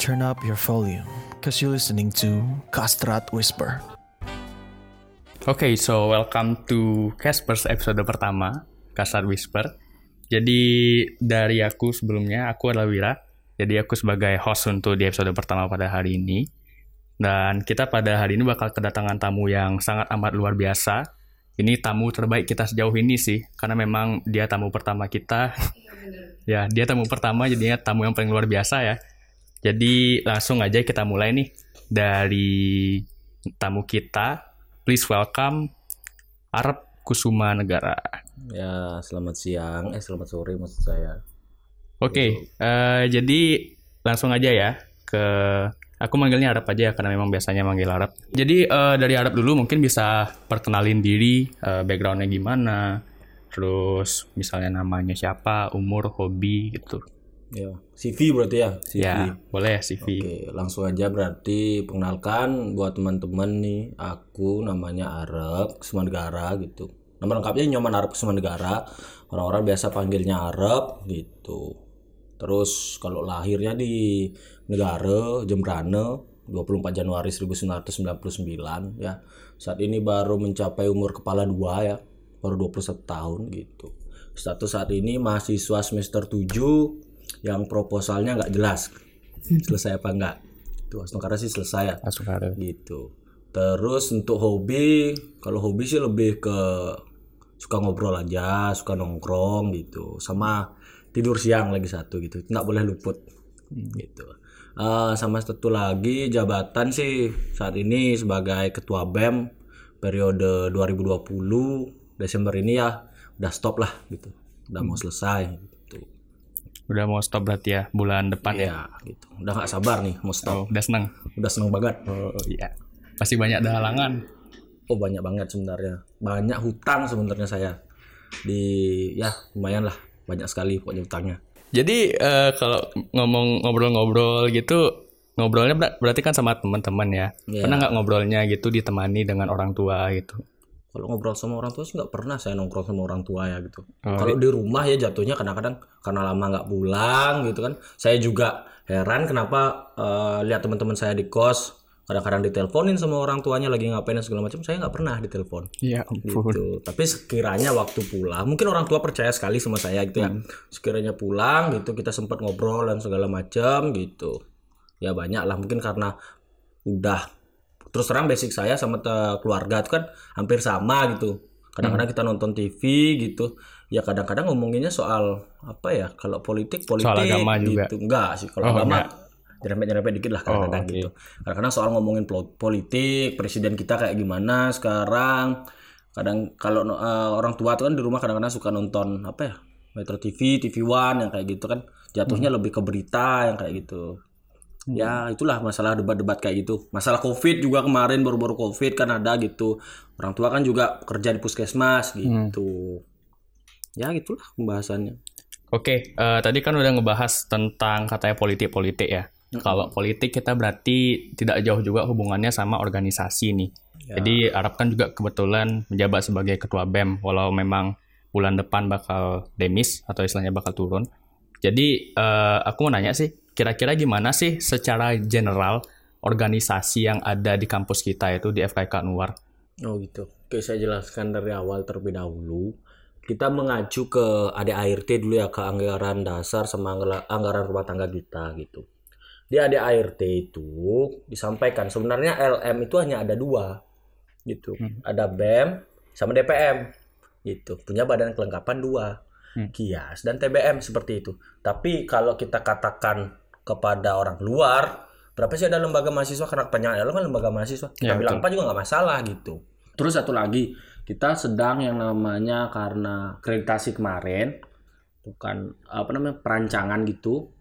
turn up your volume, cause you're listening to Kastrat Whisper. Oke, okay, so welcome to Casper's episode pertama, Kasar Whisper. Jadi dari aku sebelumnya, aku adalah Wira. Jadi aku sebagai host untuk di episode pertama pada hari ini. Dan kita pada hari ini bakal kedatangan tamu yang sangat amat luar biasa. Ini tamu terbaik kita sejauh ini sih, karena memang dia tamu pertama kita. ya, dia tamu pertama, jadinya tamu yang paling luar biasa ya. Jadi langsung aja kita mulai nih dari tamu kita Please welcome Arab Kusuma Negara. Ya, selamat siang. Eh, selamat sore maksud saya. Oke, okay, uh, eh, jadi langsung aja ya ke aku manggilnya Arab aja ya karena memang biasanya manggil Arab. Jadi uh, dari Arab dulu mungkin bisa perkenalin diri, uh, backgroundnya gimana, terus misalnya namanya siapa, umur, hobi gitu. Ya, CV berarti ya? CV. Ya, boleh CV. Oke, langsung aja berarti pengenalkan buat teman-teman nih, aku namanya Arab Negara gitu. Nama lengkapnya Nyoman Arab Negara. Orang-orang biasa panggilnya Arab gitu. Terus kalau lahirnya di negara Jembrane 24 Januari 1999 ya. Saat ini baru mencapai umur kepala dua ya, baru 21 tahun gitu. Status saat ini mahasiswa semester 7 yang proposalnya nggak jelas selesai apa enggak itu Asnokara sih selesai ya. Asnokara gitu. Terus untuk hobi kalau hobi sih lebih ke suka ngobrol aja suka nongkrong gitu. Sama tidur siang lagi satu gitu nggak boleh luput. Gitu. Uh, sama satu lagi jabatan sih saat ini sebagai ketua bem periode 2020 Desember ini ya udah stop lah gitu. Udah mau selesai Udah mau stop berarti ya bulan depan ya? Iya, gitu. Udah gak sabar nih mau stop. Oh, udah seneng? Udah seneng banget. Oh iya. Pasti banyak ada halangan. Oh banyak banget sebenarnya. Banyak hutang sebenarnya saya. Di ya lumayan lah. Banyak sekali pokoknya hutangnya. Jadi uh, kalau ngomong ngobrol-ngobrol gitu ngobrolnya ber berarti kan sama teman-teman ya. Yeah. Pernah nggak ngobrolnya gitu ditemani dengan orang tua gitu? Kalau ngobrol sama orang tua sih nggak pernah saya nongkrong sama orang tua ya gitu. Oh, kalau di rumah ya jatuhnya kadang-kadang karena lama nggak pulang gitu kan. Saya juga heran kenapa uh, lihat teman-teman saya di kos kadang-kadang diteleponin sama orang tuanya lagi ngapain dan segala macam saya nggak pernah ditelepon. Iya gitu. Tapi sekiranya waktu pulang mungkin orang tua percaya sekali sama saya gitu ya. Hmm. sekiranya pulang gitu kita sempat ngobrol dan segala macam gitu. Ya banyak lah mungkin karena udah terus terang basic saya sama keluarga itu kan hampir sama gitu kadang-kadang hmm. kita nonton TV gitu ya kadang-kadang ngomonginnya soal apa ya kalau politik politik soal agama gitu juga. enggak sih kalau oh, agama nyerempet-nyerempet dikit lah kadang-kadang oh, okay. gitu kadang-kadang soal ngomongin politik presiden kita kayak gimana sekarang kadang kalau uh, orang tua tuh kan di rumah kadang-kadang suka nonton apa ya Metro TV, TV One yang kayak gitu kan jatuhnya hmm. lebih ke berita yang kayak gitu ya itulah masalah debat-debat kayak gitu. Masalah covid juga kemarin baru-baru covid kan ada gitu. Orang tua kan juga kerja di puskesmas gitu. Hmm. ya gitulah pembahasannya. Oke okay, uh, eh, tadi kan udah ngebahas tentang katanya politik-politik ya. Hmm. kalau politik kita berarti tidak jauh juga hubungannya sama organisasi nih. Ya. jadi Arab kan juga kebetulan menjabat sebagai ketua bem walau memang bulan depan bakal demis atau istilahnya bakal turun. Jadi uh, aku mau nanya sih kira-kira gimana sih secara general organisasi yang ada di kampus kita itu di FKK Anwar? Oh gitu. Oke, saya jelaskan dari awal terlebih dahulu. Kita mengacu ke ADART dulu ya ke anggaran dasar sama anggaran rumah tangga kita gitu. Di ADART itu disampaikan sebenarnya LM itu hanya ada dua gitu. Hmm. Ada BEM sama DPM gitu. Punya badan kelengkapan dua. Hmm. Kias dan TBM seperti itu. Tapi kalau kita katakan kepada orang luar berapa sih ada lembaga mahasiswa? Karena kepanjangan lo kan lembaga mahasiswa. Kita ya, bilang apa juga nggak masalah gitu. Terus satu lagi kita sedang yang namanya karena kreditasi kemarin bukan apa namanya perancangan gitu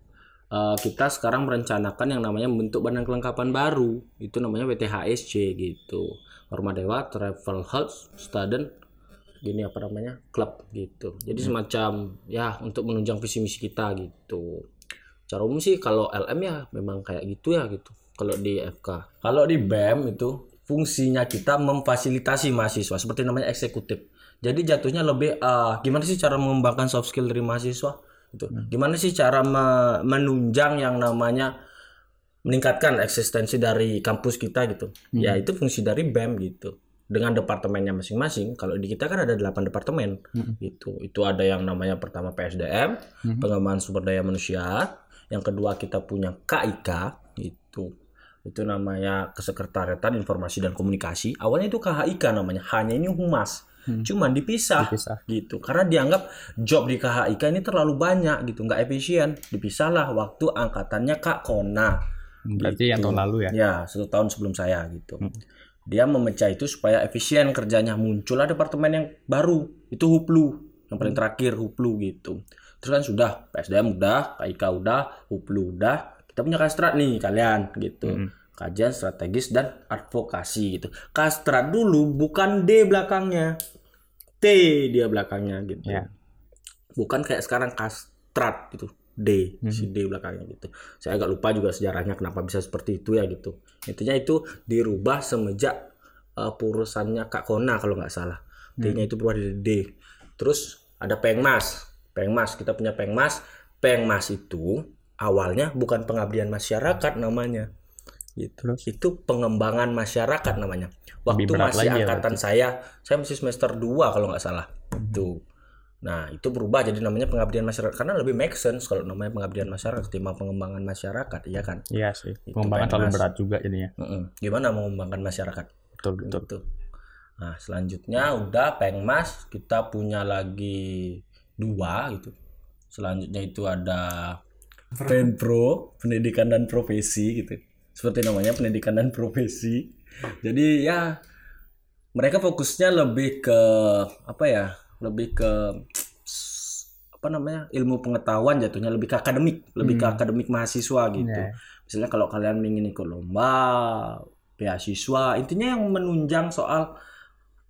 uh, kita sekarang merencanakan yang namanya bentuk badan kelengkapan baru. Itu namanya WTHSC gitu. Horma Dewa Travel Health Student gini apa namanya klub gitu. Jadi hmm. semacam ya untuk menunjang visi misi kita gitu Cara umum sih kalau LM ya memang kayak gitu ya gitu. Kalau di FK. Kalau di BEM itu fungsinya kita memfasilitasi mahasiswa seperti namanya eksekutif. Jadi jatuhnya lebih uh, gimana sih cara mengembangkan soft skill dari mahasiswa? Itu. Hmm. Gimana sih cara me menunjang yang namanya meningkatkan eksistensi dari kampus kita gitu. Ya itu fungsi dari BEM gitu. Dengan departemennya masing-masing. Kalau di kita kan ada 8 departemen gitu. Itu ada yang namanya pertama PSDM, pengembangan sumber daya manusia. Yang kedua kita punya KIK gitu. Itu namanya Kesekretariatan Informasi dan Komunikasi. Awalnya itu KHIK namanya. Hanya ini humas. Cuman dipisah, Dipisah. gitu. Karena dianggap job di KHIK ini terlalu banyak gitu, nggak efisien. Dipisahlah waktu angkatannya Kak Kona. Berarti yang tahun lalu ya. Ya, satu tahun sebelum saya gitu. Dia memecah itu supaya efisien kerjanya. Muncullah departemen yang baru. Itu Huplu. Yang paling terakhir Huplu gitu. Terus kan sudah PSDM udah, KIK udah, Huplu udah. Kita punya Kastrat nih kalian gitu. Kajian strategis dan advokasi gitu. Kastrat dulu bukan D belakangnya. T dia belakangnya gitu. Ya. Bukan kayak sekarang kastrat gitu. D, si D belakangnya gitu. Saya agak lupa juga sejarahnya kenapa bisa seperti itu ya gitu. Intinya itu dirubah semenjak uh, purusannya Kak Kona kalau nggak salah. D-nya itu berubah dari D. Terus ada Pengmas. Pengmas, kita punya Pengmas. Pengmas itu awalnya bukan pengabdian masyarakat namanya. Gitu. Itu pengembangan masyarakat namanya. Waktu masih ya angkatan saya, saya masih semester 2 kalau nggak salah. Tuh. Nah, itu berubah jadi namanya pengabdian masyarakat karena lebih make sense kalau namanya pengabdian masyarakat ketimbang pengembangan masyarakat, iya kan? Iya sih. Itu Pengembangan terlalu berat juga jadinya. Mm-mm. Gimana mengembangkan masyarakat? Betul betul. Gitu. Nah, selanjutnya udah Pengmas, kita punya lagi dua gitu. Selanjutnya itu ada Penpro, pendidikan dan profesi gitu. Seperti namanya pendidikan dan profesi. Jadi ya mereka fokusnya lebih ke apa ya? Lebih ke apa namanya? ilmu pengetahuan jatuhnya lebih ke akademik, lebih ke akademik mahasiswa gitu. Ya. Misalnya kalau kalian ingin ikut lomba, beasiswa, intinya yang menunjang soal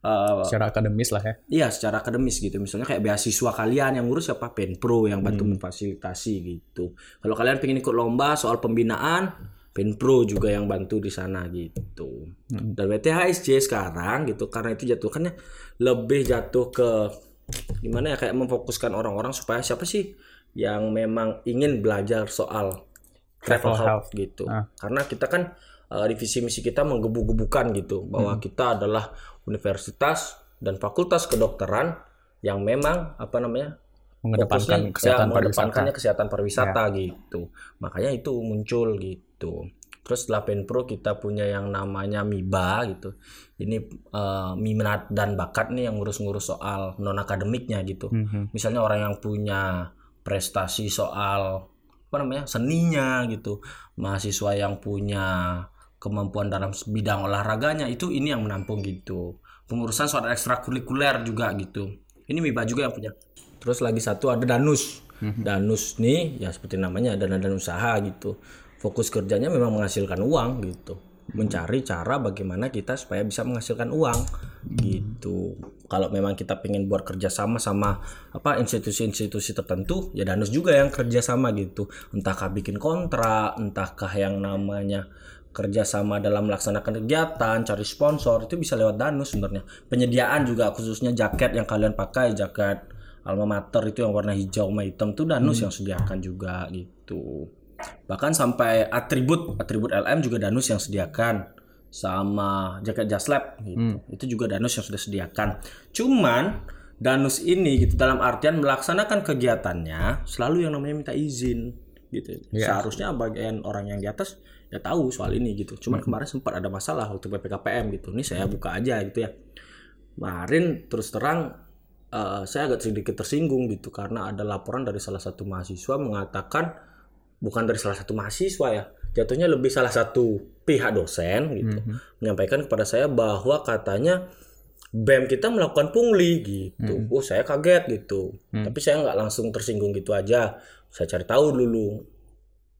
uh, Secara akademis lah ya. Iya, secara akademis gitu. Misalnya kayak beasiswa kalian yang ngurus siapa Penpro yang bantu memfasilitasi gitu. Kalau kalian pengen ikut lomba soal pembinaan, Penpro juga yang bantu di sana gitu. Dan WTHSJ sekarang gitu karena itu jatuhkannya lebih jatuh ke gimana ya kayak memfokuskan orang-orang supaya siapa sih yang memang ingin belajar soal travel Travel health, health. gitu. Ah. Karena kita kan uh, divisi misi kita menggebu-gebukan gitu bahwa kita adalah universitas dan fakultas kedokteran yang memang apa namanya Mengedepankan fokusnya, kesehatan ya, mengedepankannya kesehatan pariwisata gitu. Makanya itu muncul gitu. Terus setelah Penpro kita punya yang namanya MIBA gitu. Ini eh, minat dan bakat nih yang ngurus-ngurus soal non akademiknya gitu. Mhm. Misalnya orang yang punya prestasi soal apa namanya seninya gitu, mahasiswa yang punya kemampuan dalam bidang olahraganya itu ini yang menampung gitu. Pengurusan soal ekstrakurikuler juga gitu. Ini MIBA juga yang punya. Terus lagi satu ada Danus. Danus nih ya seperti namanya dana dan usaha gitu. Fokus kerjanya memang menghasilkan uang gitu. Mencari cara bagaimana kita supaya bisa menghasilkan uang gitu. Kalau memang kita pengen buat kerjasama sama apa institusi-institusi tertentu, ya Danus juga yang kerjasama gitu. Entahkah bikin kontrak, entahkah yang namanya kerjasama dalam melaksanakan kegiatan, cari sponsor itu bisa lewat Danus sebenarnya. Penyediaan juga khususnya jaket yang kalian pakai, jaket alma mater itu yang warna hijau sama hitam itu Danus yang sediakan juga gitu. Bahkan sampai atribut atribut LM juga Danus yang sediakan sama jaket Jaslab gitu. Itu juga Danus yang sudah sediakan. Cuman Danus ini gitu dalam artian melaksanakan kegiatannya selalu yang namanya minta izin gitu. Seharusnya bagian orang yang di atas ya tahu soal ini gitu. Cuman kemarin sempat ada masalah waktu PPKPM gitu. Ini saya buka aja gitu ya. Kemarin terus terang eh, saya agak sedikit tersinggung gitu karena ada laporan dari salah satu mahasiswa mengatakan bukan dari salah satu mahasiswa ya jatuhnya lebih salah satu pihak dosen gitu menyampaikan kepada saya bahwa katanya BEM kita melakukan pungli gitu. Oh saya kaget gitu. Tapi saya nggak langsung tersinggung gitu aja. Saya cari tahu dulu.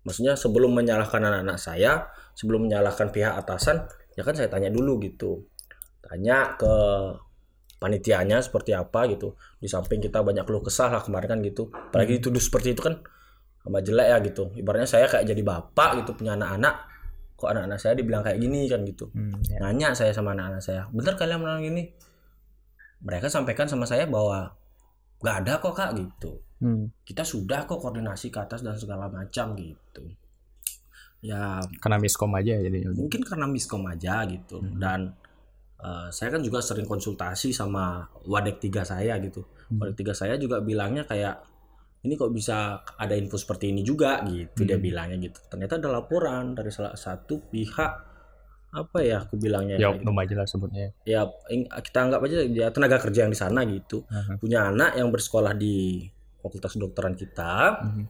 Maksudnya sebelum menyalahkan anak-anak saya, sebelum menyalahkan pihak atasan, ya kan saya tanya dulu gitu. Tanya ke panitianya seperti apa gitu. Di samping kita banyak keluh kesah lah kemarin kan gitu. Apalagi dituduh seperti itu kan sama jelek ya gitu. Ibaratnya saya kayak jadi bapak gitu punya anak-anak. Kok anak-anak saya dibilang kayak gini kan gitu. Hmm, ya. Nanya saya sama anak-anak saya, bener kalian bilang gini? Mereka sampaikan sama saya bahwa nggak ada kok kak gitu. Hmm. Kita sudah kok koordinasi ke atas dan segala macam gitu. ya Karena miskom aja ya jadinya. mungkin karena miskom aja gitu dan eh, saya kan juga sering konsultasi sama wadek tiga saya gitu wadek tiga saya juga bilangnya kayak ini kok bisa ada info seperti ini juga gitu dia bilangnya gitu ternyata ada laporan dari salah satu pihak apa ya aku bilangnya Ya oknum aja lah sebutnya. ya kita anggap aja dia tenaga kerja yang di sana gitu Aha. punya anak yang bersekolah di fakultas kedokteran kita Mhm.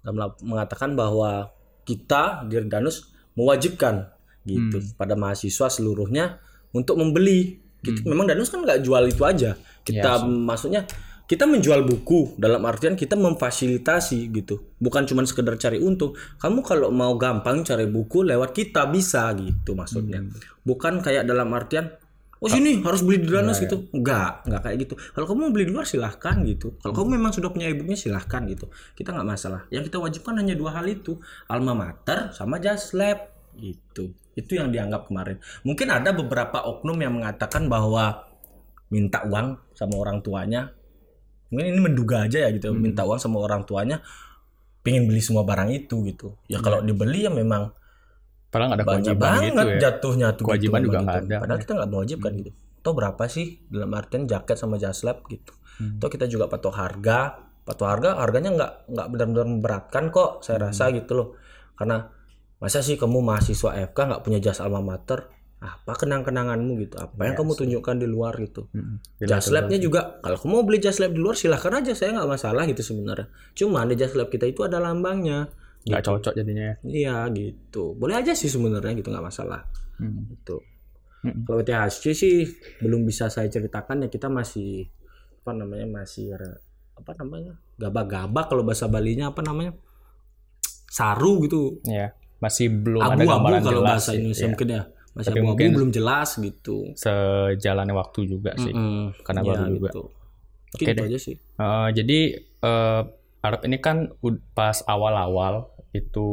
dan mengatakan bahwa kita di Danus mewajibkan gitu Hmm. pada mahasiswa seluruhnya untuk membeli gitu. Hmm. Memang Danus kan nggak jual itu aja. Kita Iya sih. maksudnya kita menjual buku dalam artian kita memfasilitasi gitu. Bukan cuma sekedar cari untung. Kamu kalau mau gampang cari buku lewat kita bisa gitu maksudnya. Hmm. Bukan kayak dalam artian Oh sini harus beli di Danus Iya, gitu. Enggak, enggak kayak gitu. Kalau kamu mau beli di luar silahkan gitu. Kalau kamu memang sudah punya e-booknya silahkan gitu. Kita nggak masalah. Yang kita wajibkan hanya dua hal itu. Alma Mater sama Just Lab gitu. Itu yang dianggap kemarin. Mungkin ada beberapa oknum yang mengatakan bahwa minta uang sama orang tuanya. Mungkin ini menduga aja ya gitu. Minta uang sama orang tuanya pengen beli semua barang itu gitu. Ya kalau dibeli ya memang Padahal nggak ada banyak kewajiban banget gitu ya. jatuhnya tuh Kewajiban gitu, juga nggak gitu. ada. Hmm. Padahal kita nggak mewajibkan gitu. Toh berapa sih dalam artian jaket sama jas lab gitu. Hmm. Toh kita juga patok harga, patok harga harganya nggak nggak benar-benar memberatkan kok Hmm. saya rasa gitu loh. Karena masa sih kamu mahasiswa FK nggak punya jas alma mater? Apa kenang-kenanganmu gitu? Apa yang Iya kamu tunjukkan di luar gitu? Mm-mm. Jadi Jas itu labnya juga kalau kamu mau beli jas lab di luar silahkan aja saya nggak masalah gitu sebenarnya. Cuma di jas lab kita itu ada lambangnya. nggak cocok jadinya. ya. Iya gitu. Boleh aja sih sebenarnya gitu nggak masalah. Hmm. Gitu. Mm-mm. Kalau THC sih belum bisa saya ceritakan ya kita masih apa namanya masih apa namanya gabak-gabak kalau bahasa Balinya apa namanya saru gitu Ya, masih belum ada abu-abu gambaran kalau bahasa. Indonesia Ya. mungkin ya masih Tapi mungkin- belum jelas gitu. Sejalannya waktu juga sih. Mm-mm. Karena Iya, baru juga. gitu. Oke itu deh. aja sih. Eh, jadi eh, Arab ini kan pas awal-awal itu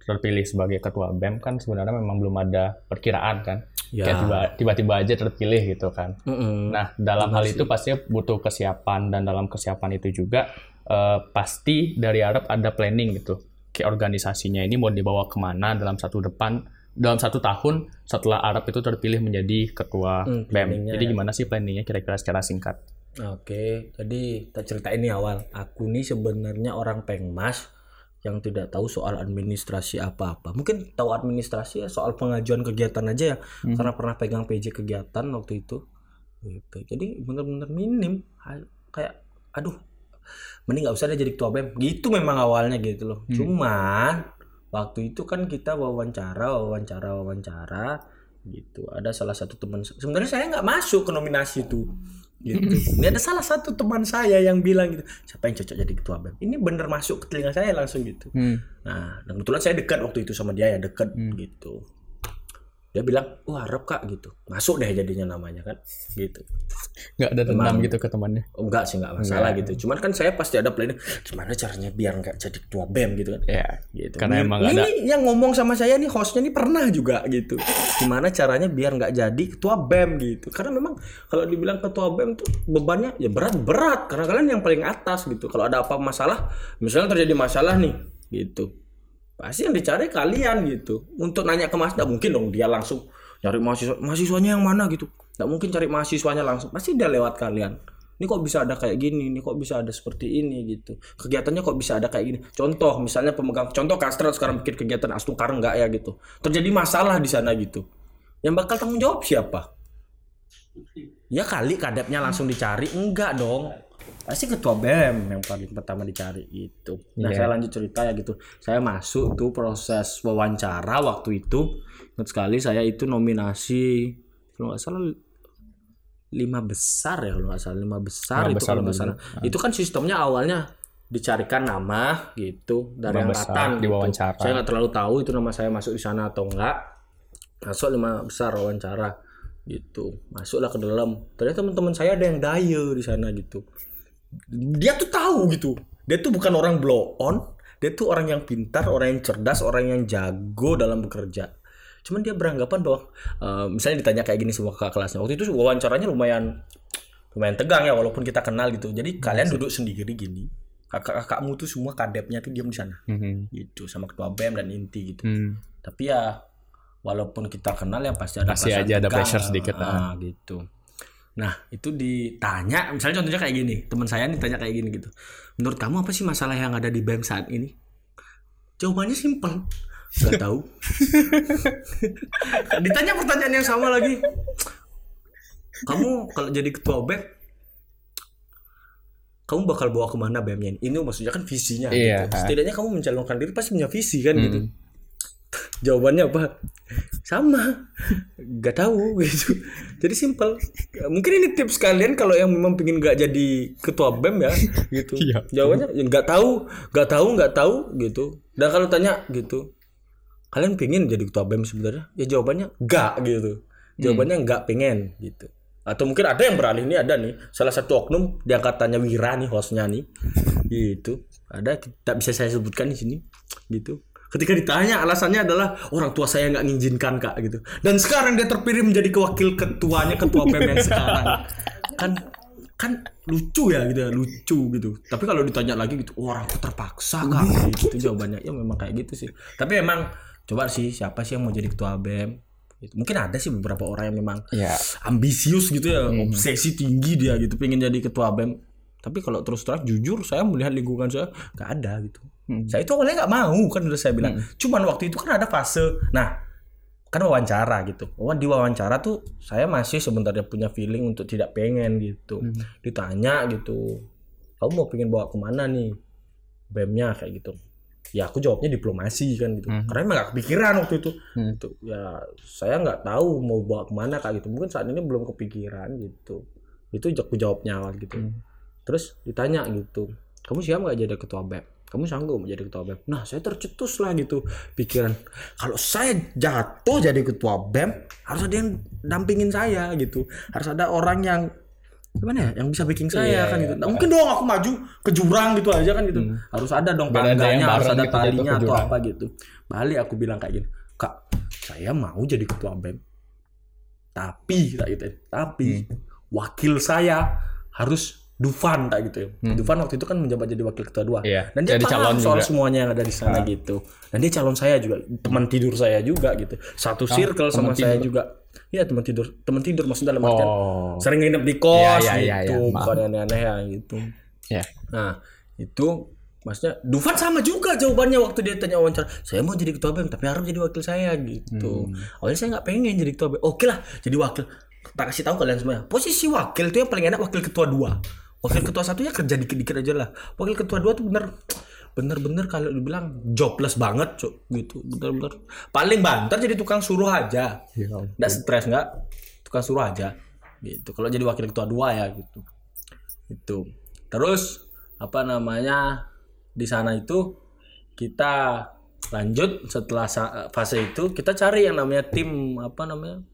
terpilih sebagai ketua BEM kan sebenarnya memang belum ada perkiraan kan. Ya. Tiba-tiba aja terpilih gitu kan. Mm-mm. Nah, dalam Benar hal sih. itu pastinya butuh kesiapan dan dalam kesiapan itu juga eh, pasti dari Arab ada planning gitu. Kayak organisasinya ini mau dibawa ke mana dalam satu depan dalam satu tahun setelah Arab itu terpilih menjadi ketua Hmm, BEM. Jadi ya. gimana sih planningnya kira-kira secara singkat? Oke, jadi kita ceritain nih awal. Aku nih sebenarnya orang pengmas yang tidak tahu soal administrasi apa-apa. Mungkin tahu administrasi ya soal pengajuan kegiatan aja ya, Hmm. karena pernah pegang PJ kegiatan waktu itu. Gitu. Jadi bener-bener minim. Kayak, aduh, mending nggak usah deh jadi ketua BEM. Gitu memang awalnya gitu loh. Hmm. Cuman waktu itu kan kita wawancara, wawancara, wawancara gitu. Ada salah satu teman sebenarnya saya nggak masuk ke nominasi itu gitu. Ini ada salah satu teman saya yang bilang gitu, siapa yang cocok jadi ketua BEM? Ini bener masuk ke telinga saya langsung gitu. Nah, dan kebetulan saya dekat waktu itu sama dia ya dekat Hmm. gitu. Dia bilang, wah Arab kak gitu, masuk deh jadinya namanya kan, gitu. Nggak ada dendam gitu ke temannya. Oh, enggak sih enggak masalah Enggak. gitu. Cuman kan saya pasti ada planning, gimana caranya biar nggak jadi ketua BEM gitu kan. Ya, Gitu. Karena Ini- emang ini ada- yang ngomong sama saya nih hostnya nih pernah juga gitu. Gimana caranya biar nggak jadi ketua BEM gitu. Karena memang kalau dibilang ketua BEM tuh bebannya ya berat-berat karena kalian yang paling atas gitu. Kalau ada apa masalah, misalnya terjadi masalah nih gitu. Pasti yang dicari kalian gitu. Untuk nanya ke Mas, nggak mungkin dong dia langsung nyari mahasiswa mahasiswanya yang mana gitu. Nggak mungkin cari mahasiswanya langsung. Pasti dia lewat kalian. Ini kok bisa ada kayak gini, ini kok bisa ada seperti ini gitu. Kegiatannya kok bisa ada kayak gini. Contoh misalnya pemegang contoh Kastrat sekarang bikin kegiatan Astungkar enggak ya gitu. Terjadi masalah di sana gitu. Yang bakal tanggung jawab siapa? Ya kali kadepnya langsung dicari enggak dong. Pasti ketua BEM yang paling pertama dicari gitu. Nah, Iya. saya lanjut cerita ya gitu. Saya masuk tuh proses wawancara waktu itu. Ingat sekali saya itu nominasi kalau nggak salah lima besar ya kalau nggak salah lima besar Lima itu besar, kalau nggak bener. salah. Itu kan sistemnya awalnya dicarikan nama gitu dari Lima besar, angkatan gitu. diwawancara. Saya nggak terlalu tahu itu nama saya masuk di sana atau enggak. Masuk lima besar wawancara gitu. Masuklah ke dalam. Ternyata teman-teman saya ada yang daya di sana gitu. Dia tuh tahu gitu. Dia tuh bukan orang blow on. Dia tuh orang yang pintar, orang yang cerdas, orang yang jago dalam bekerja. Cuman dia beranggapan bahwa eh, misalnya ditanya kayak gini semua kakak kelasnya. Waktu itu wawancaranya lumayan lumayan tegang ya walaupun kita kenal gitu. Jadi kalian duduk sendiri gini. kakak-kakakmu tuh semua kadepnya tuh diam di sana Mhm. gitu sama ketua BEM dan inti gitu Hmm. tapi ya walaupun kita kenal ya pasti ada Pasti perasaan aja ada tegang. pressure sedikit, ah, gitu nah itu ditanya misalnya contohnya kayak gini teman saya nih tanya kayak gini gitu menurut kamu apa sih masalah yang ada di BEM saat ini jawabannya simpel nggak tahu ditanya pertanyaan yang sama lagi kamu kalau jadi ketua BEM kamu bakal bawa ke mana BEM-nya ini? Ini maksudnya kan visinya Iya. gitu. Setidaknya kamu mencalonkan diri pasti punya visi kan gitu. Hmm. Jawabannya apa? Sama. Gak tahu gitu. Jadi simpel. Mungkin ini tips kalian kalau yang memang pengen gak jadi ketua BEM ya gitu. Iya. Jawabannya ya nggak tahu, nggak tahu, nggak tahu gitu. Dan kalau tanya gitu, kalian pengen jadi ketua BEM sebenarnya? Ya jawabannya enggak gitu. Jawabannya enggak pengen gitu. Atau mungkin ada yang beralih nih ada nih salah satu oknum di angkatannya Wira nih hostnya nih gitu ada tidak bisa saya sebutkan di sini gitu ketika ditanya alasannya adalah orang tua saya nggak ngizinkan kak gitu. Dan sekarang dia terpilih menjadi wakil ketuanya ketua yang sekarang. Kan kan lucu ya gitu ya lucu gitu. Tapi kalau ditanya lagi gitu "Oh, orang terpaksa kak gitu jawabannya. Ya memang kayak gitu sih. Tapi memang coba sih siapa sih yang mau jadi ketua BEM Gitu. mungkin ada sih beberapa orang yang memang Ya. ambisius gitu ya obsesi tinggi dia gitu pengen jadi ketua bem tapi kalau terus terang jujur saya melihat lingkungan saya nggak ada gitu saya itu awalnya nggak mau kan udah saya bilang. Cuman waktu itu kan ada fase. Nah kan wawancara gitu. Oh di wawancara tuh saya masih sebenarnya punya feeling untuk tidak pengen gitu. Ditanya gitu kamu mau pengen bawa ke mana nih? Bemnya kayak gitu. Ya aku jawabnya diplomasi kan gitu. Karena emang gak kepikiran waktu itu. Hmm. Gitu. ya saya nggak tahu mau bawa ke mana kayak gitu. Mungkin saat ini belum kepikiran gitu. Itu aku jawabnya awal gitu. Terus ditanya gitu kamu siap nggak jadi ketua BEM kamu sanggup mau jadi ketua BEM? Nah saya tercetus lah gitu pikiran. Kalau saya jatuh jadi ketua BEM harus ada yang dampingin saya gitu. Harus ada orang yang gimana ya yang bisa bikin saya Iya, kan iya. gitu nah, mungkin dong aku maju ke jurang gitu aja kan gitu. Harus ada dong tangganya harus ada gitu talinya atau apa gitu. Balik aku bilang kayak gini kak saya mau jadi ketua BEM. Tapi tak gitu ya. tapi Hmm. wakil saya harus Dufan tak gitu ya. Dufan waktu itu kan menjabat jadi wakil ketua dua. Hmm. Iya, Dan dia jadi paham calon soal juga. Semuanya yang ada di sana gitu. Dan dia calon saya juga, teman tidur saya juga gitu. Satu circle sama teman saya tidur. juga. Iya teman tidur, teman tidur maksudnya dalam artian Oh. sering nginep di kos iya, iya, gitu, iya, bukan yang aneh-aneh ya gitu. Ya. Nah, itu maksudnya Dufan sama juga jawabannya waktu dia tanya wawancara. Saya mau jadi ketua BEM tapi harus jadi wakil saya gitu. Hmm. Awalnya saya nggak pengen jadi ketua BEM. Oke lah, jadi wakil. Tak kasih tahu kalian semua. Posisi wakil itu yang paling enak wakil ketua dua. Wakil ketua satunya kerja dikit-dikit aja lah. Wakil ketua dua tuh bener bener-bener kalau dibilang jobless banget cuk. Gitu bener-bener. Paling banter jadi tukang suruh aja. Ya nggak stres nggak? Tukang suruh aja. Gitu. Kalau jadi wakil ketua dua ya gitu. Itu terus apa namanya di sana itu kita lanjut setelah fase itu kita cari yang namanya tim apa namanya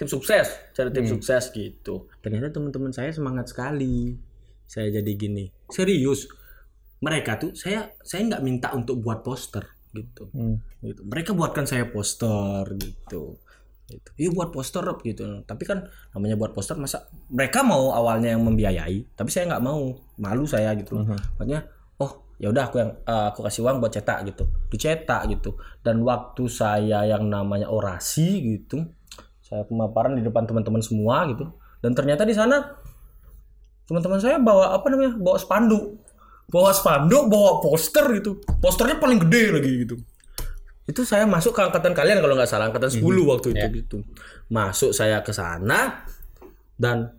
tim sukses. Cari tim sukses gitu. Ternyata teman-teman saya semangat sekali saya jadi gini serius mereka tuh saya saya nggak minta untuk buat poster gitu Hmm. gitu. Mereka buatkan saya poster gitu. Gitu. Iya buat poster Rob, gitu. Tapi kan namanya buat poster masa mereka mau awalnya yang membiayai, tapi saya nggak mau, malu saya gitu. loh. Makanya oh ya udah aku yang eh, aku kasih uang buat cetak gitu, dicetak gitu. Dan waktu saya yang namanya orasi gitu, saya pemaparan di depan teman-teman semua gitu. Dan ternyata di sana teman-teman saya bawa apa namanya bawa spanduk. Bawa spanduk bawa poster gitu. Posternya paling gede lagi gitu. Itu saya masuk ke angkatan kalian kalau nggak salah angkatan 10 waktu itu Ya. gitu. Masuk saya ke sana dan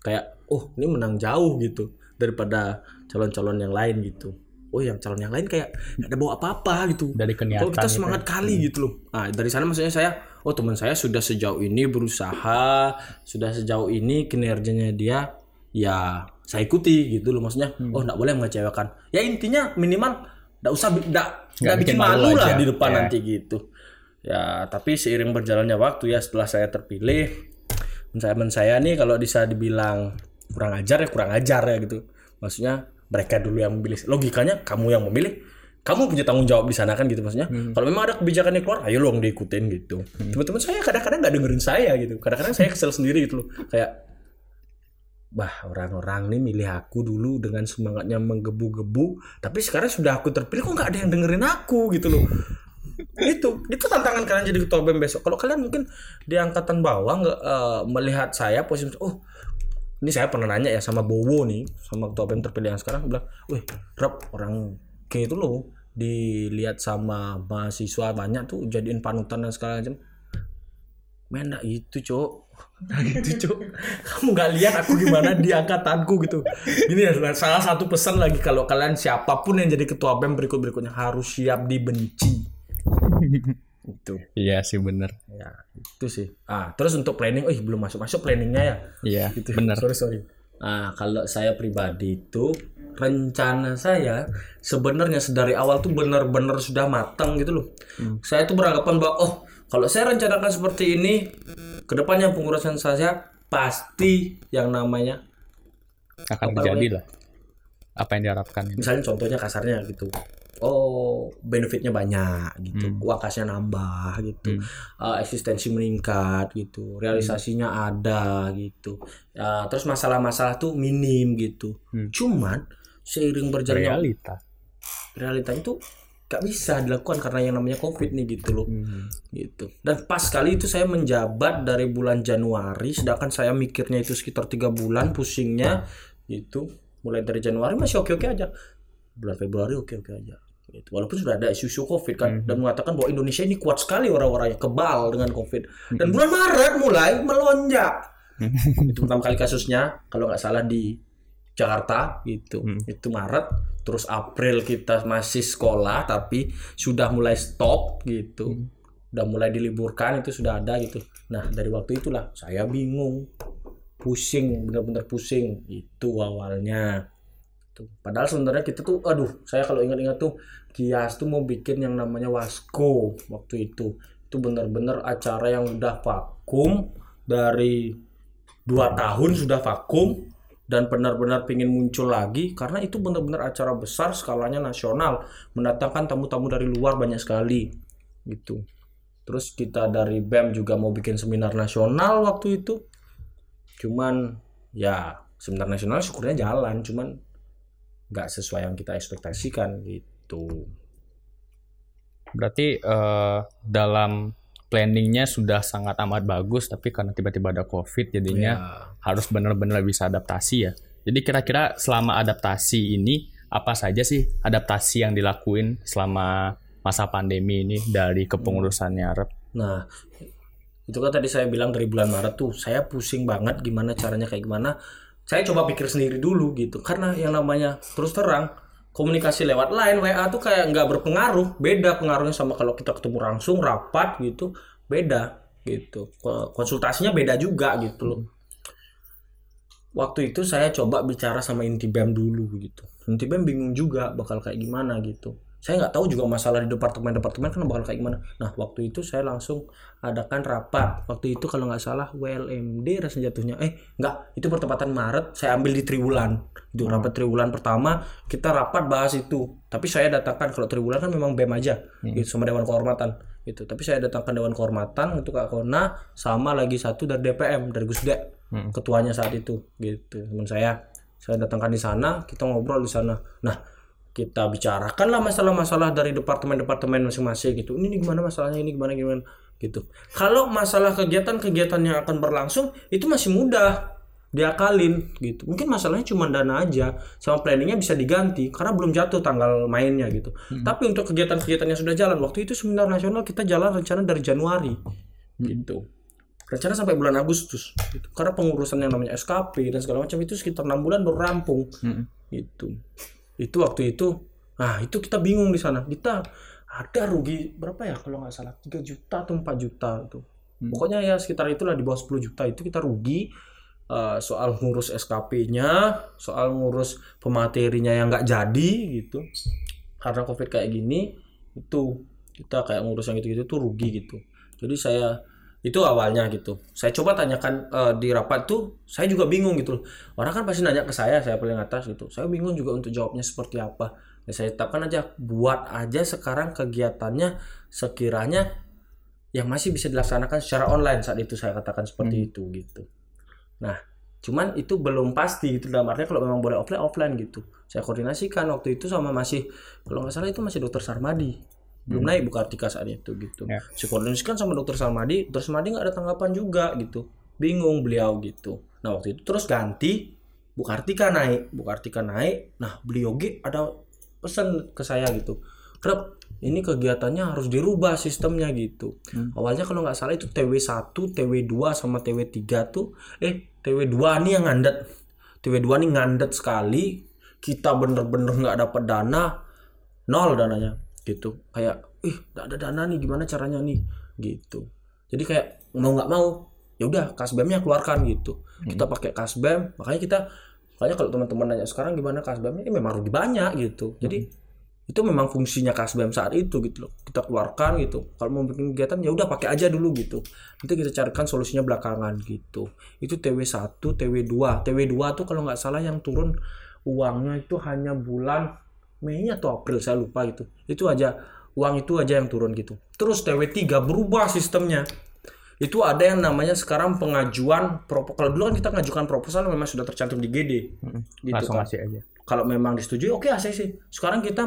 kayak oh ini menang jauh gitu daripada calon-calon yang lain gitu. Oh yang calon yang lain kayak nggak ada bawa apa-apa gitu. Dari keniatan kalau kita gitu semangat kali gitu loh. Nah dari sana maksudnya saya oh teman saya sudah sejauh ini berusaha sudah sejauh ini kinerjanya dia ya saya ikuti gitu loh maksudnya. Hmm. oh nggak boleh mengecewakan. Ya intinya minimal nggak usah nggak Nggak bikin bikin malu malu lah aja. di depan Ya. nanti gitu. Ya tapi seiring berjalannya waktu ya setelah saya terpilih teman saya nih kalau bisa dibilang kurang ajar ya kurang ajar ya gitu. Maksudnya mereka dulu yang memilih. Logikanya kamu yang memilih. Kamu punya tanggung jawab di sana kan gitu maksudnya. Kalau memang ada kebijakan yang keluar ayo dong diikutin gitu. Teman-teman saya kadang-kadang nggak dengerin saya gitu. Kadang-kadang saya kesel sendiri gitu loh. Kayak bah orang-orang nih milih aku dulu dengan semangatnya menggebu-gebu tapi sekarang sudah aku terpilih kok nggak ada yang dengerin aku gitu loh. Itu itu tantangan kalian jadi ketua bem besok. Kalau kalian mungkin di angkatan bawah nggak eh, melihat saya posisi oh ini saya pernah nanya ya sama Bowo nih sama ketua bem terpilih yang sekarang bilang wih Rob orang kayak itu loh dilihat sama mahasiswa banyak tuh jadiin panutan dan segala macam. Men gitu cok gitu cok kamu nggak lihat aku gimana di angkatanku gitu. Ini adalah salah satu pesan lagi kalau kalian siapa pun yang jadi ketua bem berikut berikutnya harus siap dibenci. Itu Iya sih bener. ya itu sih. Ah terus untuk planning oh belum masuk masuk planningnya ya. Iya gitu. bener. sorry sorry. Nah kalau saya pribadi itu rencana saya sebenarnya sedari awal tuh benar-benar sudah matang gitu loh. Saya tuh beranggapan bahwa oh kalau saya rencanakan seperti ini ke depannya pengurusan saya pasti yang namanya Akan terjadi lah. Apa yang diharapkan. misalnya contohnya kasarnya gitu oh benefitnya banyak gitu uang kasnya nambah gitu Uh, eksistensi meningkat gitu realisasinya ada gitu Ya, terus masalah-masalah tuh minim gitu Hmm. cuman seiring berjalannya Realita. realitanya tuh gak bisa dilakukan karena yang namanya covid nih gitu loh. Hmm. gitu. Dan pas kali itu saya menjabat dari bulan Januari sedangkan saya mikirnya itu sekitar tiga bulan pusingnya gitu mulai dari Januari masih oke oke aja. Bulan Februari oke oke aja gitu. walaupun sudah ada isu-isu covid kan dan mengatakan bahwa Indonesia ini kuat sekali orang-orangnya kebal dengan covid. Dan bulan Maret mulai melonjak. Itu pertama kali kasusnya kalau nggak salah di Jakarta gitu. Itu Maret terus April kita masih sekolah tapi sudah mulai stop gitu. Udah mulai diliburkan itu sudah ada gitu. Nah dari waktu itulah saya bingung. Pusing benar-benar pusing. Itu awalnya. Tuh padahal sebenarnya kita tuh aduh saya kalau ingat-ingat tuh Kias tuh mau bikin yang namanya Wasko waktu itu. Itu benar-benar acara yang udah vakum dari dua tahun sudah vakum dan benar-benar pingin muncul lagi karena itu benar-benar acara besar skalanya nasional mendatangkan tamu-tamu dari luar banyak sekali gitu. Terus kita dari BEM juga mau bikin seminar nasional waktu itu. Cuman ya seminar nasional syukurnya jalan cuman nggak sesuai yang kita ekspektasikan gitu. Berarti eh, dalam planningnya sudah sangat amat bagus, tapi karena tiba-tiba ada COVID, jadinya Ya. harus benar-benar bisa adaptasi ya. Jadi kira-kira selama adaptasi ini apa saja sih adaptasi yang dilakuin selama masa pandemi ini dari kepengurusannya Rep? Nah, itu kan tadi saya bilang dari bulan Maret tuh saya pusing banget gimana caranya kayak gimana. Saya coba pikir sendiri dulu gitu. Karena yang namanya terus terang komunikasi lewat line WA tuh kayak nggak berpengaruh. Beda pengaruhnya sama kalau kita ketemu langsung rapat gitu. Beda gitu. Ko- Konsultasinya beda juga gitu loh. Waktu itu saya coba bicara sama inti BEM dulu gitu. Inti BEM bingung juga bakal kayak gimana gitu saya nggak tahu juga masalah di departemen-departemen kan bakal kayak gimana. Nah waktu itu saya langsung adakan rapat. Waktu itu kalau nggak salah WLMD rasanya jatuhnya. Eh nggak, itu pertempatan Maret. Saya ambil di triwulan. Itu rapat triwulan pertama kita rapat bahas itu. Tapi saya datangkan kalau triwulan kan memang BEM aja, gitu sama Dewan Kehormatan. Gitu. Tapi saya datangkan Dewan Kehormatan untuk Kak Kona sama lagi satu dari DPM dari Gusdek ketuanya saat itu. Gitu teman saya. Saya datangkan di sana, kita ngobrol di sana. Nah kita bicarakanlah masalah-masalah dari departemen-departemen masing-masing gitu. Ini gimana masalahnya, ini gimana gimana gitu. Kalau masalah kegiatan-kegiatan yang akan berlangsung itu masih mudah diakalin gitu. Mungkin masalahnya cuma dana aja, sama planningnya bisa diganti karena belum jatuh tanggal mainnya gitu. Tapi untuk kegiatan-kegiatan yang sudah jalan, waktu itu seminar nasional kita jalan rencana dari Januari gitu. Rencana sampai bulan Agustus gitu. Karena pengurusan yang namanya SKP dan segala macam itu sekitar enam bulan baru rampung gitu itu waktu itu nah itu kita bingung di sana. Kita ada rugi berapa ya kalau nggak salah? 3 juta atau 4 juta itu pokoknya ya sekitar itulah di bawah 10 juta itu kita rugi. Eh, soal ngurus SKP-nya soal ngurus pematerinya yang nggak jadi gitu. Karena covid kayak gini itu kita kayak ngurus yang gitu-gitu tuh rugi gitu. Jadi saya itu awalnya gitu. Saya coba tanyakan eh, di rapat tuh saya juga bingung gitu loh. Orang kan pasti nanya ke saya saya paling atas gitu. Saya bingung juga untuk jawabnya seperti apa. Ya saya tetapkan aja buat aja sekarang kegiatannya sekiranya yang masih bisa dilaksanakan secara online saat itu saya katakan seperti itu gitu. Nah cuman itu belum pasti gitu. Dalam artinya kalau memang boleh offline offline gitu. Saya koordinasikan waktu itu sama masih kalau nggak salah itu masih dokter Sarmadi belum naik buka artika saat itu gitu Ya. saya koordinasikan sama dokter Sarmadi dokter Sarmadi nggak ada tanggapan juga gitu bingung beliau gitu nah waktu itu terus ganti Bu Kartika naik Bu Kartika naik nah beliau G ada pesan ke saya gitu Rep, ini kegiatannya harus dirubah sistemnya gitu. Awalnya kalau nggak salah itu TW1, TW2 sama TW3 tuh eh TW2 nih yang ngandet. TW2 nih ngandet sekali. Kita bener-bener nggak dapat dana, nol dananya gitu. Kayak ih nggak ada dana nih gimana caranya nih gitu. Jadi kayak mau nggak mau ya udah kasbemnya keluarkan gitu. Kita pakai kasbem, makanya kita makanya kalau teman-teman nanya sekarang gimana kasbemnya, eh, memang rugi banyak gitu. Jadi itu memang fungsinya kasbem saat itu gitu loh kita keluarkan gitu kalau mau bikin kegiatan ya udah pakai aja dulu gitu nanti kita carikan solusinya belakangan gitu itu TW1 TW2 TW2 tuh kalau nggak salah yang turun uangnya itu hanya bulan Mei atau April saya lupa gitu. Itu aja uang itu aja yang turun gitu. Terus TW3 berubah sistemnya. Itu ada yang namanya sekarang pengajuan propo kalau dulu kan kita ngajukan proposal memang sudah tercantum di GD gitu langsung kan. aja. Kalau memang disetujui oke ACC sekarang kita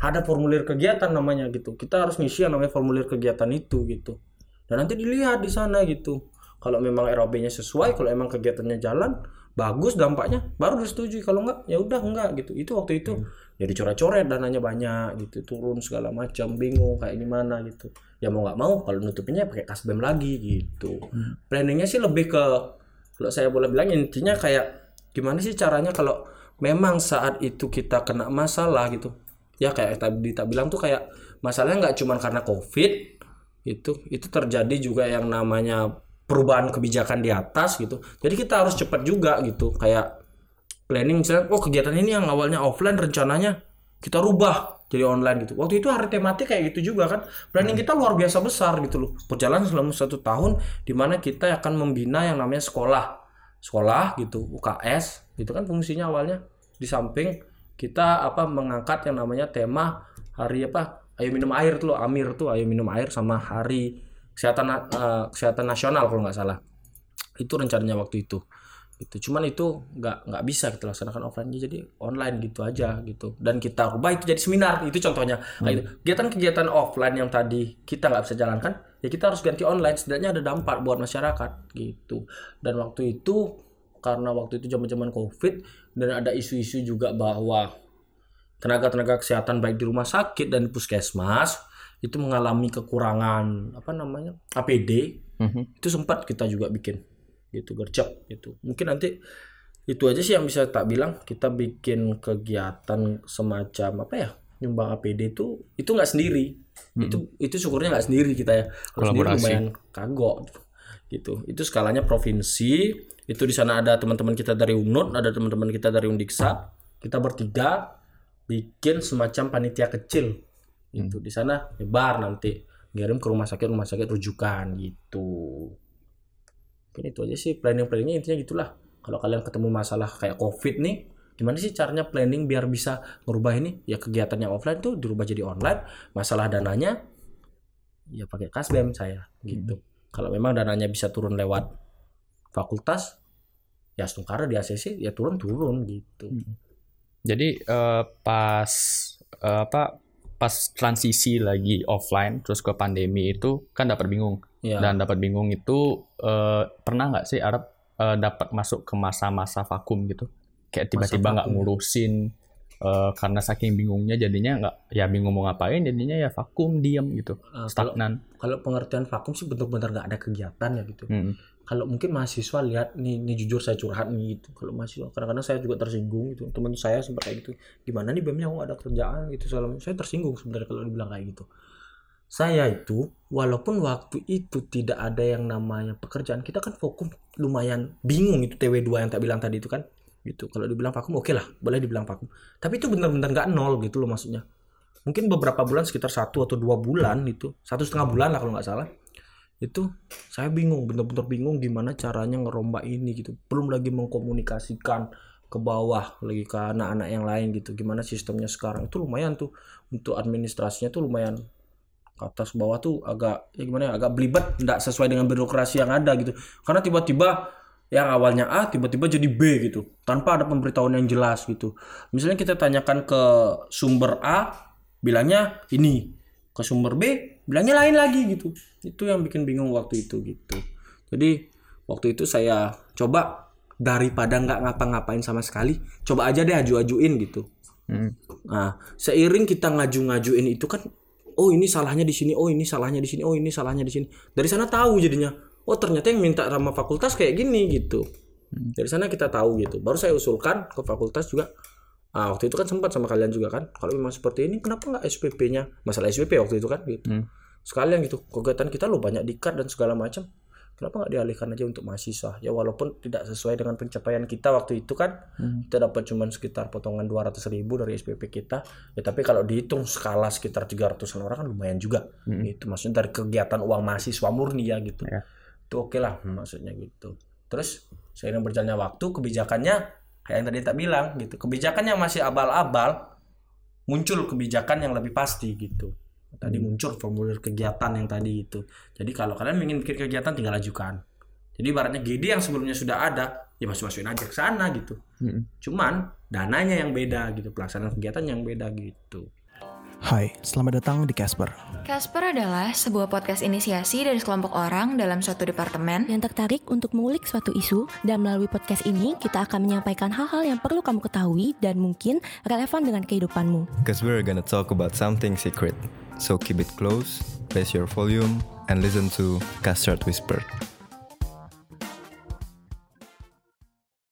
ada formulir kegiatan namanya gitu. Kita harus ngisi yang namanya formulir kegiatan itu gitu. Dan nanti dilihat di sana gitu. Kalau memang ROB-nya sesuai kalau emang kegiatannya jalan bagus dampaknya baru disetujui. Kalau enggak ya udah enggak gitu. Itu waktu itu ya dicoret-coret dananya banyak gitu turun segala macam bingung kayak gimana gitu. Ya mau nggak mau kalau nutupinnya pakai kasbem lagi gitu. Planningnya sih lebih ke kalau saya boleh bilang intinya kayak gimana sih caranya kalau memang saat itu kita kena masalah gitu. Ya kayak tadi tak bilang tuh kayak masalahnya nggak cuma karena covid itu itu terjadi juga yang namanya perubahan kebijakan di atas gitu. Jadi kita harus cepat juga gitu kayak planning misalnya oh kegiatan ini yang awalnya offline rencananya kita rubah jadi online gitu. Waktu itu hari tematik kayak gitu juga kan. Planning kita luar biasa besar gitu loh. Berjalan selama satu tahun di mana kita akan membina yang namanya sekolah. Sekolah gitu UKS itu kan fungsinya awalnya. Di samping kita apa mengangkat yang namanya tema hari apa ayo minum air tuh loh Amir tuh ayo minum air sama hari kesehatan eh, kesehatan nasional kalau nggak salah. Itu rencananya waktu itu itu cuman itu nggak nggak bisa kita laksanakan offline. Jadi online gitu aja gitu. Dan kita rubah itu jadi seminar. Itu contohnya. Kayak gitu. kegiatan-kegiatan offline yang tadi kita nggak bisa jalankan ya kita harus ganti online. Setidaknya ada dampak buat masyarakat gitu. Dan waktu itu karena waktu itu zaman-zaman covid dan ada isu-isu juga bahwa tenaga-tenaga kesehatan baik di rumah sakit dan di puskesmas itu mengalami kekurangan apa namanya APD Mhm. itu sempat kita juga bikin gitu gercep gitu. Mungkin nanti itu aja sih yang bisa tak bilang. Kita bikin kegiatan semacam apa ya nyumbang APD itu itu nggak sendiri. Itu itu syukurnya nggak sendiri kita ya. Kalau sendiri lumayan kagok gitu. Itu skalanya provinsi. Itu di sana ada teman-teman kita dari UNUD ada teman-teman kita dari Undiksa. Kita bertiga bikin semacam panitia kecil gitu. Di sana lebar nanti ngirim ke rumah sakit rumah sakit rujukan gitu mungkin itu aja sih planning planningnya intinya gitulah. Kalau kalian ketemu masalah kayak covid nih gimana sih caranya planning biar bisa merubah ini? Ya kegiatan yang offline tuh dirubah jadi online. Masalah dananya ya pakai kasbem saya. Gitu. Kalau memang dananya bisa turun lewat fakultas ya Stungkara di ACC ya turun turun gitu Jadi eh, pas eh, apa pas transisi lagi offline terus ke pandemi itu kan dapat bingung. Ya dan dapat bingung itu eh, pernah nggak sih Arab eh, dapat masuk ke masa-masa vakum gitu? Kayak tiba-tiba nggak vakum. ngurusin eh, karena saking bingungnya jadinya nggak ya bingung mau ngapain jadinya ya vakum diam gitu. Kalau stagnan. kalau pengertian vakum sih benar-benar nggak ada kegiatan ya gitu. Mm. Kalau mungkin mahasiswa lihat nih, nih jujur saya curhat nih gitu. Kalau mahasiswa kadang-kadang saya juga tersinggung gitu. Teman saya sempat kayak gitu gimana nih BEM-nya nggak ada kerjaan gitu macam. saya tersinggung sebenarnya kalau dibilang kayak gitu. Saya itu walaupun waktu itu tidak ada yang namanya pekerjaan kita kan vakum lumayan bingung itu TW2 yang tak bilang tadi itu kan gitu. Kalau dibilang vakum oke lah boleh dibilang vakum. Tapi itu benar-benar nggak nol gitu loh maksudnya. Mungkin beberapa bulan sekitar satu atau dua bulan itu satu setengah bulan lah kalau nggak salah itu saya bingung bener-bener bingung gimana caranya ngerombak ini gitu. Belum lagi mengkomunikasikan ke bawah lagi ke anak-anak yang lain gitu. Gimana sistemnya sekarang? Itu lumayan tuh. Untuk administrasinya tuh lumayan ke atas bawah tuh agak ya gimana ya agak belibet. Nggak sesuai dengan birokrasi yang ada gitu. Karena tiba-tiba yang awalnya A tiba-tiba jadi B gitu. Tanpa ada pemberitahuan yang jelas gitu. Misalnya kita tanyakan ke sumber A bilangnya ini. Ke sumber B bilangnya lain lagi gitu itu yang bikin bingung waktu itu gitu jadi waktu itu saya coba daripada nggak ngapa-ngapain sama sekali coba aja deh aju-ajuin gitu Hmm. Nah, seiring kita ngaju-ngajuin itu kan, oh ini salahnya di sini, oh ini salahnya di sini, oh ini salahnya di sini. Dari sana tahu jadinya, oh ternyata yang minta sama fakultas kayak gini gitu. Dari sana kita tahu gitu. Baru saya usulkan ke fakultas juga. Ah, waktu itu kan sempat sama kalian juga kan. Kalau memang seperti ini, kenapa nggak SPP-nya? Masalah SPP waktu itu kan gitu. Hmm. Sekalian gitu. Kegiatan kita lo banyak dikat dan segala macam. Kenapa nggak dialihkan aja untuk mahasiswa? Ya walaupun tidak sesuai dengan pencapaian kita waktu itu kan, kita dapat cuman sekitar potongan 200 ribu dari SPP kita. Ya tapi kalau dihitung skala sekitar 300-an orang kan lumayan juga. Itu maksudnya dari kegiatan uang mahasiswa murni ya gitu. Ya. Itu oke lah maksudnya gitu. Terus seiring berjalannya waktu kebijakannya kayak yang tadi tak bilang gitu. Kebijakan yang masih abal-abal muncul kebijakan yang lebih pasti gitu. Tadi muncul formulir kegiatan yang tadi itu. Jadi kalau kalian ingin bikin kegiatan tinggal ajukan. Jadi ibaratnya GD yang sebelumnya sudah ada, ya masuk-masukin aja ke sana gitu. Hmm. Cuman dananya yang beda gitu, pelaksanaan kegiatan yang beda gitu. Hai, selamat datang di Casper. Casper adalah sebuah podcast inisiasi dari sekelompok orang dalam suatu departemen yang tertarik untuk mengulik suatu isu dan melalui podcast ini kita akan menyampaikan hal-hal yang perlu kamu ketahui dan mungkin relevan dengan kehidupanmu. because we're gonna talk about something secret. So keep it close, raise your volume, and listen to Custard Whisper.